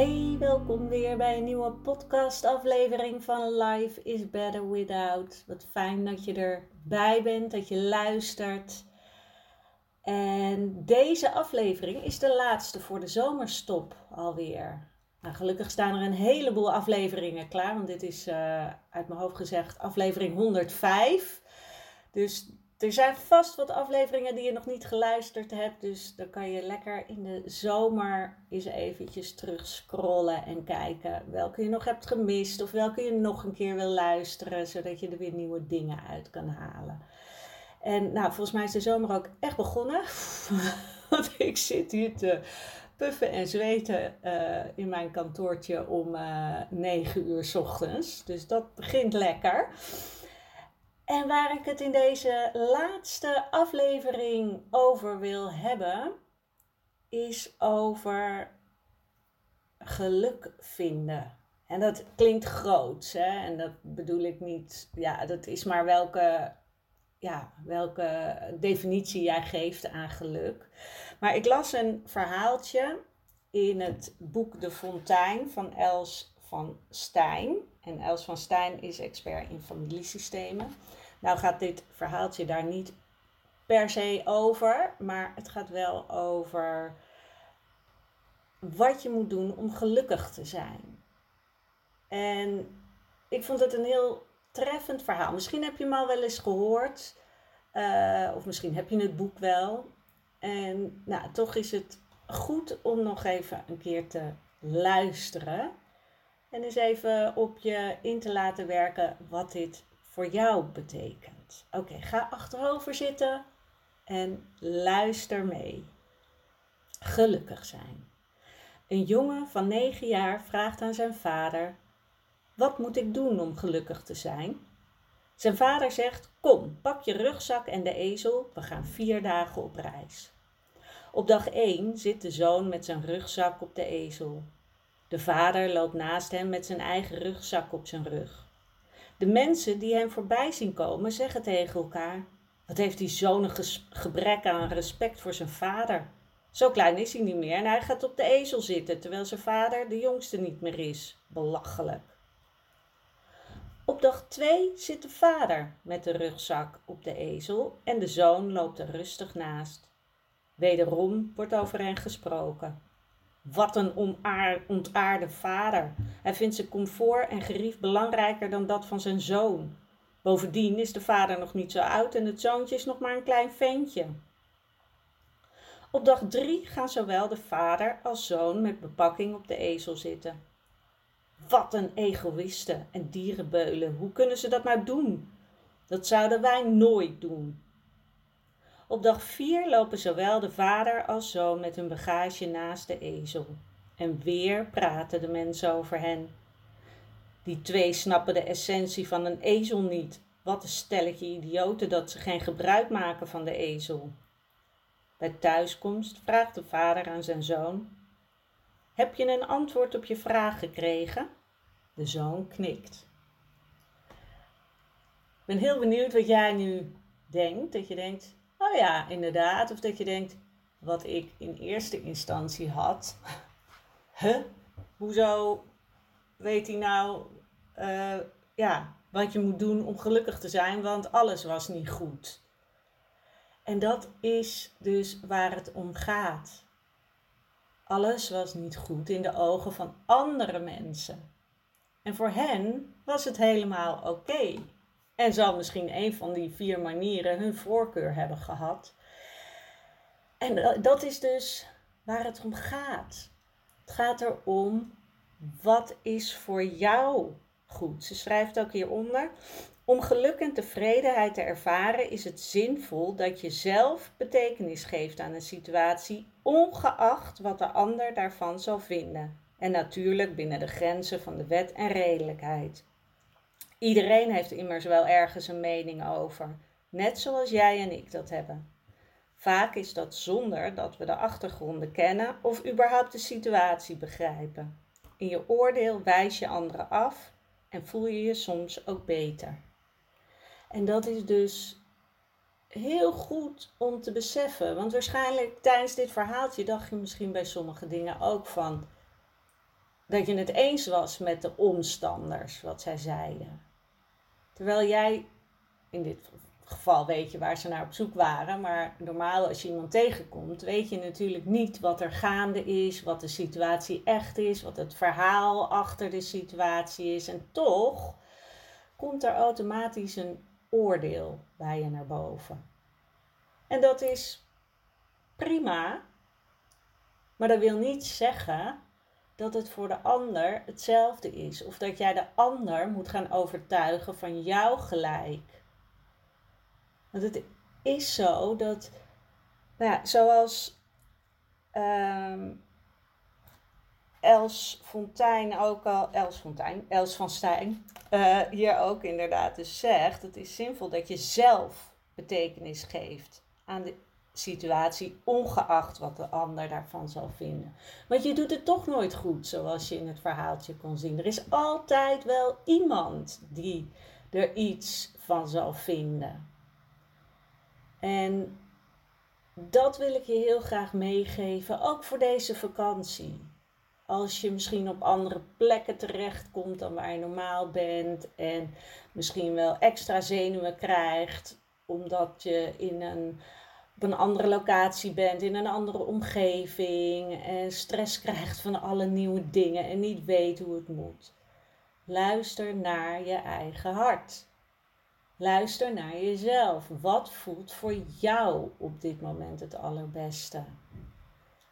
Hey, welkom weer bij een nieuwe podcastaflevering van Life is Better Without. Wat fijn dat je erbij bent, dat je luistert. En deze aflevering is de laatste voor de zomerstop alweer. Nou, gelukkig staan er een heleboel afleveringen klaar, want dit is uh, uit mijn hoofd gezegd aflevering 105. Dus er zijn vast wat afleveringen die je nog niet geluisterd hebt. Dus dan kan je lekker in de zomer eens eventjes terug scrollen en kijken welke je nog hebt gemist. Of welke je nog een keer wil luisteren, zodat je er weer nieuwe dingen uit kan halen. En nou, volgens mij is de zomer ook echt begonnen. Want ik zit hier te puffen en zweten uh, in mijn kantoortje om uh, eh, 9 uur s ochtends. Dus dat begint lekker. En waar ik het in deze laatste aflevering over wil hebben, is over geluk vinden. En dat klinkt groot, hè? En dat bedoel ik niet, ja, dat is maar welke, ja, welke definitie jij geeft aan geluk. Maar ik las een verhaaltje in het boek De Fontein van Els van Stijn. En Els van Stijn is expert in familiesystemen. Nou gaat dit verhaaltje daar niet per se over, maar het gaat wel over wat je moet doen om gelukkig te zijn. En ik vond het een heel treffend verhaal. Misschien heb je hem al wel eens gehoord, uh, of misschien heb je het boek wel. En nou, toch is het goed om nog even een keer te luisteren. En eens even op je in te laten werken wat dit voor jou betekent. Oké, ga achterover zitten en luister mee. Gelukkig zijn. Een jongen van 9 jaar vraagt aan zijn vader: Wat moet ik doen om gelukkig te zijn? Zijn vader zegt: Kom, pak je rugzak en de ezel, we gaan vier dagen op reis. Op dag 1 zit de zoon met zijn rugzak op de ezel. De vader loopt naast hem met zijn eigen rugzak op zijn rug. De mensen die hem voorbij zien komen zeggen tegen elkaar: Wat heeft die zoon een gebrek aan respect voor zijn vader? Zo klein is hij niet meer en hij gaat op de ezel zitten terwijl zijn vader de jongste niet meer is. Belachelijk. Op dag 2 zit de vader met de rugzak op de ezel en de zoon loopt er rustig naast. Wederom wordt over hen gesproken. Wat een ontaarde vader. Hij vindt zijn comfort en gerief belangrijker dan dat van zijn zoon. Bovendien is de vader nog niet zo oud en het zoontje is nog maar een klein ventje. Op dag drie gaan zowel de vader als zoon met bepakking op de ezel zitten. Wat een egoïsten en dierenbeulen. Hoe kunnen ze dat nou doen? Dat zouden wij nooit doen. Op dag 4 lopen zowel de vader als zoon met hun bagage naast de ezel. En weer praten de mensen over hen. Die twee snappen de essentie van een ezel niet. Wat een stelletje idioten dat ze geen gebruik maken van de ezel. Bij thuiskomst vraagt de vader aan zijn zoon: Heb je een antwoord op je vraag gekregen? De zoon knikt. Ik ben heel benieuwd wat jij nu denkt. Dat je denkt: Oh ja, inderdaad. Of dat je denkt, wat ik in eerste instantie had. Hoezo weet hij nou uh, ja, wat je moet doen om gelukkig te zijn? Want alles was niet goed. En dat is dus waar het om gaat. Alles was niet goed in de ogen van andere mensen. En voor hen was het helemaal oké. En zal misschien een van die vier manieren hun voorkeur hebben gehad. En dat is dus waar het om gaat. Het gaat erom wat is voor jou goed. Ze schrijft ook hieronder. Om geluk en tevredenheid te ervaren is het zinvol dat je zelf betekenis geeft aan een situatie, ongeacht wat de ander daarvan zal vinden. En natuurlijk binnen de grenzen van de wet en redelijkheid. Iedereen heeft immers wel ergens een mening over, net zoals jij en ik dat hebben. Vaak is dat zonder dat we de achtergronden kennen of überhaupt de situatie begrijpen. In je oordeel wijs je anderen af en voel je je soms ook beter. En dat is dus heel goed om te beseffen. Want waarschijnlijk tijdens dit verhaaltje dacht je misschien bij sommige dingen ook van dat je het eens was met de omstanders, wat zij zeiden. Terwijl jij, in dit geval weet je waar ze naar op zoek waren, maar normaal als je iemand tegenkomt, weet je natuurlijk niet wat er gaande is, wat de situatie echt is, wat het verhaal achter de situatie is. En toch komt er automatisch een oordeel bij je naar boven. En dat is prima, maar dat wil niet zeggen dat het voor de ander hetzelfde is. Of dat jij de ander moet gaan overtuigen van jouw gelijk. Want het is zo dat, nou ja, zoals um, Els Fontijn ook al, Els Fontijn, Els van Stijn, uh, hier ook inderdaad dus zegt, het is zinvol dat je zelf betekenis geeft aan de situatie, ongeacht wat de ander daarvan zal vinden. Want je doet het toch nooit goed, zoals je in het verhaaltje kon zien. Er is altijd wel iemand die er iets van zal vinden. En dat wil ik je heel graag meegeven, ook voor deze vakantie. Als je misschien op andere plekken terechtkomt dan waar je normaal bent en misschien wel extra zenuwen krijgt omdat je in een op een andere locatie bent, in een andere omgeving en stress krijgt van alle nieuwe dingen en niet weet hoe het moet. Luister naar je eigen hart. Luister naar jezelf. Wat voelt voor jou op dit moment het allerbeste?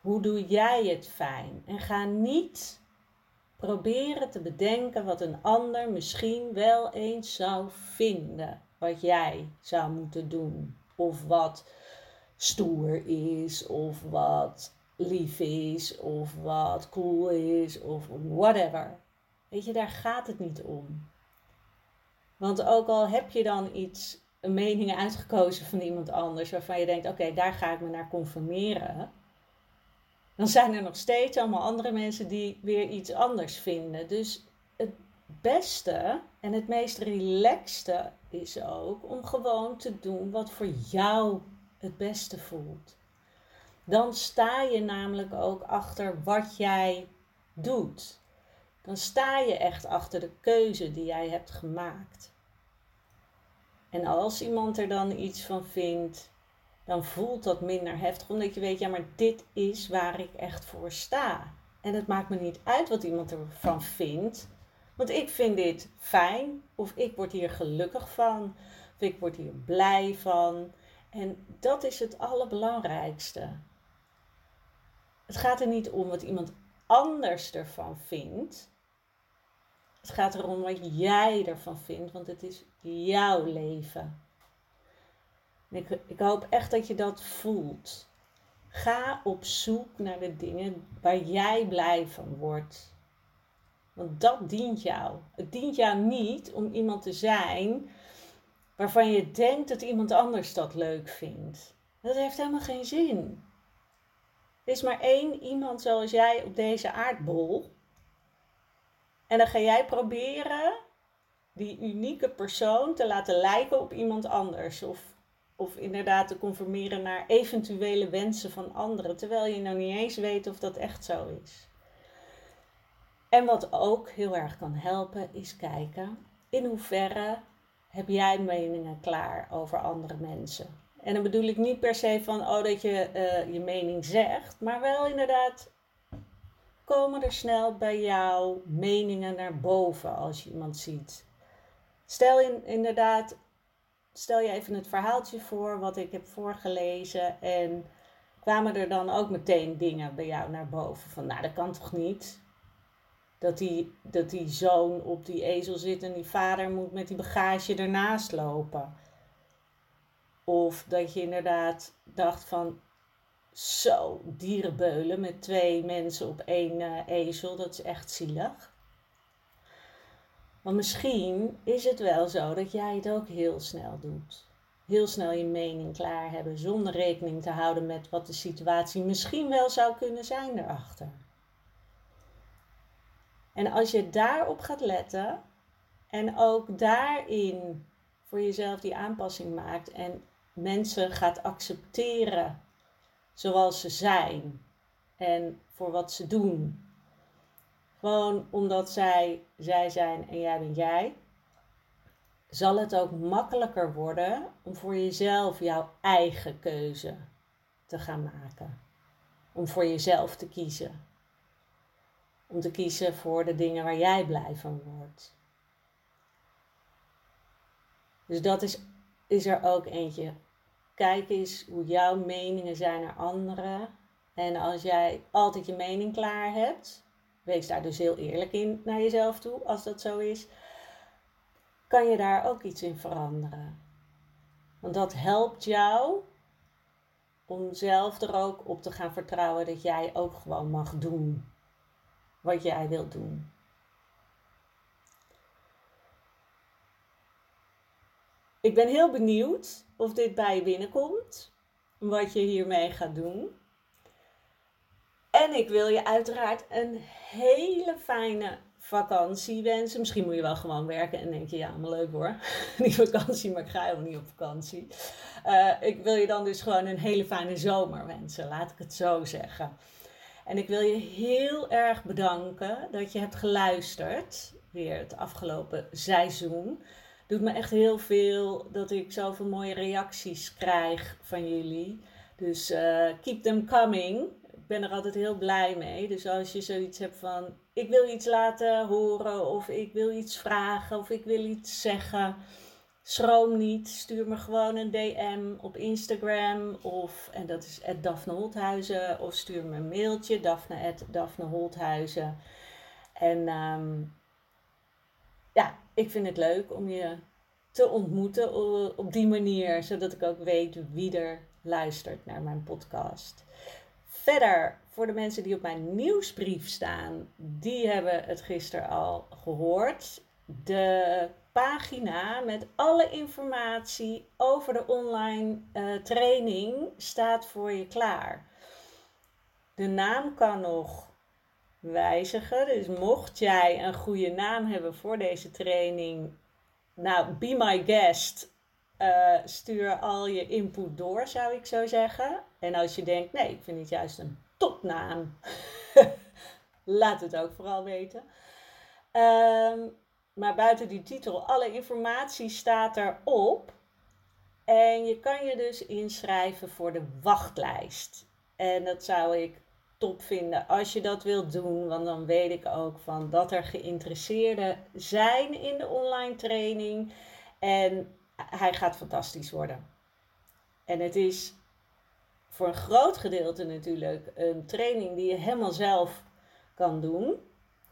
Hoe doe jij het fijn? En ga niet proberen te bedenken wat een ander misschien wel eens zou vinden. Wat jij zou moeten doen. Of wat stoer is, of wat lief is, of wat cool is, of whatever. Weet je, daar gaat het niet om. Want ook al heb je dan iets, een mening uitgekozen van iemand anders, waarvan je denkt: oké, daar ga ik me naar conformeren. Dan zijn er nog steeds allemaal andere mensen die weer iets anders vinden. Dus het beste en het meest relaxte is ook om gewoon te doen wat voor jou het beste voelt. Dan sta je namelijk ook achter wat jij doet. Dan sta je echt achter de keuze die jij hebt gemaakt. En als iemand er dan iets van vindt, dan voelt dat minder heftig, omdat je weet, ja, maar dit is waar ik echt voor sta. En het maakt me niet uit wat iemand ervan vindt, want ik vind dit fijn, of ik word hier gelukkig van, of ik word hier blij van. En dat is het allerbelangrijkste. Het gaat er niet om wat iemand anders ervan vindt. Het gaat erom wat jij ervan vindt, want het is jouw leven. Ik, ik hoop echt dat je dat voelt. Ga op zoek naar de dingen waar jij blij van wordt. Want dat dient jou. Het dient jou niet om iemand te zijn waarvan je denkt dat iemand anders dat leuk vindt. Dat heeft helemaal geen zin. Er is maar één iemand zoals jij op deze aardbol. En dan ga jij proberen die unieke persoon te laten lijken op iemand anders. Of, of inderdaad te conformeren naar eventuele wensen van anderen. Terwijl je nou niet eens weet of dat echt zo is. En wat ook heel erg kan helpen is kijken in hoeverre heb jij meningen klaar over andere mensen. En dan bedoel ik niet per se van oh, dat je uh, je mening zegt, maar wel inderdaad komen er snel bij jou meningen naar boven als je iemand ziet. Stel in, inderdaad, stel je even het verhaaltje voor wat ik heb voorgelezen en kwamen er dan ook meteen dingen bij jou naar boven. Van, nou, dat kan toch niet? Dat die, dat die zoon op die ezel zit en die vader moet met die bagage ernaast lopen. Of dat je inderdaad dacht van, zo, dierenbeulen met twee mensen op één uh, ezel, dat is echt zielig. Want misschien is het wel zo dat jij het ook heel snel doet. Heel snel je mening klaar hebben zonder rekening te houden met wat de situatie misschien wel zou kunnen zijn erachter. En als je daarop gaat letten en ook daarin voor jezelf die aanpassing maakt en mensen gaat accepteren zoals ze zijn en voor wat ze doen. Gewoon omdat zij zij zijn en jij bent jij, zal het ook makkelijker worden om voor jezelf jouw eigen keuze te gaan maken. Om voor jezelf te kiezen. Om te kiezen voor de dingen waar jij blij van wordt. Dus dat is, is er ook eentje Kijk eens hoe jouw meningen zijn naar anderen. En als jij altijd je mening klaar hebt, wees daar dus heel eerlijk in naar jezelf toe, als dat zo is, kan je daar ook iets in veranderen. Want dat helpt jou om zelf er ook op te gaan vertrouwen dat jij ook gewoon mag doen wat jij wilt doen. Ik ben heel benieuwd of dit bij je binnenkomt, wat je hiermee gaat doen. En ik wil je uiteraard een hele fijne vakantie wensen. Misschien moet je wel gewoon werken en denk je, ja, maar leuk hoor, die vakantie, maar ik ga helemaal niet op vakantie. Uh, ik wil je dan dus gewoon een hele fijne zomer wensen, laat ik het zo zeggen. En ik wil je heel erg bedanken dat je hebt geluisterd, weer het afgelopen seizoen doet me echt heel veel dat ik zoveel mooie reacties krijg van jullie. Dus uh, keep them coming. Ik ben er altijd heel blij mee. Dus als je zoiets hebt van ik wil iets laten horen of ik wil iets vragen of ik wil iets zeggen. Schroom niet, stuur me gewoon een DM op Instagram of, en dat is Daphne Holthuizen, of stuur me een mailtje, daphne. En um, ja, ik vind het leuk om je te ontmoeten op die manier, zodat ik ook weet wie er luistert naar mijn podcast. Verder, voor de mensen die op mijn nieuwsbrief staan, die hebben het gisteren al gehoord. De pagina met alle informatie over de online uh, training staat voor je klaar. De naam kan nog wijzigen. Dus mocht jij een goede naam hebben voor deze training, nou, be my guest. Uh, stuur al je input door, zou ik zo zeggen. En als je denkt, nee, ik vind het juist een topnaam, laat het ook vooral weten. Um, maar buiten die titel, alle informatie staat erop. En je kan je dus inschrijven voor de wachtlijst. En dat zou ik top vinden als je dat wilt doen. Want dan weet ik ook van dat er geïnteresseerden zijn in de online training. En hij gaat fantastisch worden. En het is voor een groot gedeelte natuurlijk een training die je helemaal zelf kan doen.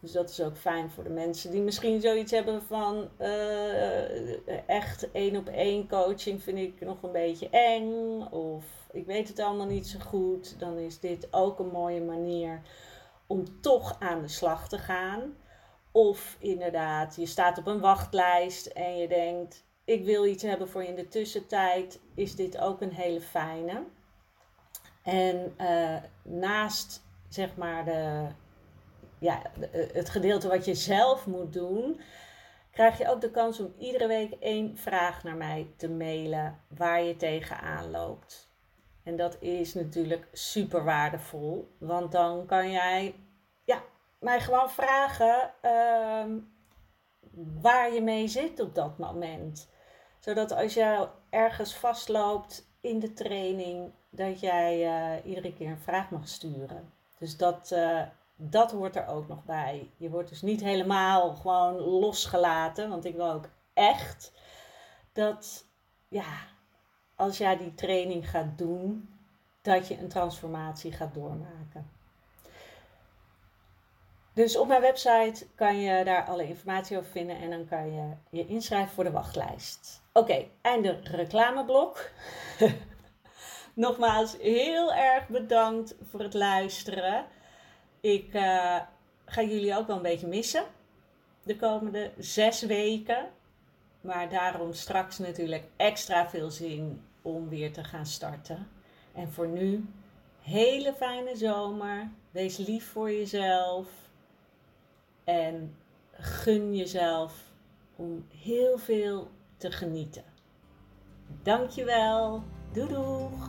Dus dat is ook fijn voor de mensen die misschien zoiets hebben van uh, echt één op één coaching vind ik nog een beetje eng. Of ik weet het allemaal niet zo goed. Dan is dit ook een mooie manier om toch aan de slag te gaan. Of inderdaad, je staat op een wachtlijst en je denkt, ik wil iets hebben voor in de tussentijd. Is dit ook een hele fijne. En uh, naast zeg maar de ja, eh, het gedeelte wat je zelf moet doen, krijg je ook de kans om iedere week één vraag naar mij te mailen waar je tegenaan loopt. En dat is natuurlijk super waardevol, want dan kan jij ja, mij gewoon vragen uh, waar je mee zit op dat moment. Zodat als je ergens vastloopt in de training, dat jij uh, iedere keer een vraag mag sturen. Dus dat, uh, dat hoort er ook nog bij. Je wordt dus niet helemaal gewoon losgelaten. Want ik wil ook echt dat, ja, als jij die training gaat doen, dat je een transformatie gaat doormaken. Dus op mijn website kan je daar alle informatie over vinden en dan kan je je inschrijven voor de wachtlijst. Oké, einde reclameblok. Nogmaals, heel erg bedankt voor het luisteren. Ik uh, ga jullie ook wel een beetje missen de komende zes weken. Maar daarom straks natuurlijk extra veel zin om weer te gaan starten. En voor nu, hele fijne zomer. Wees lief voor jezelf. En gun jezelf om heel veel te genieten. Dankjewel. Doei doeg!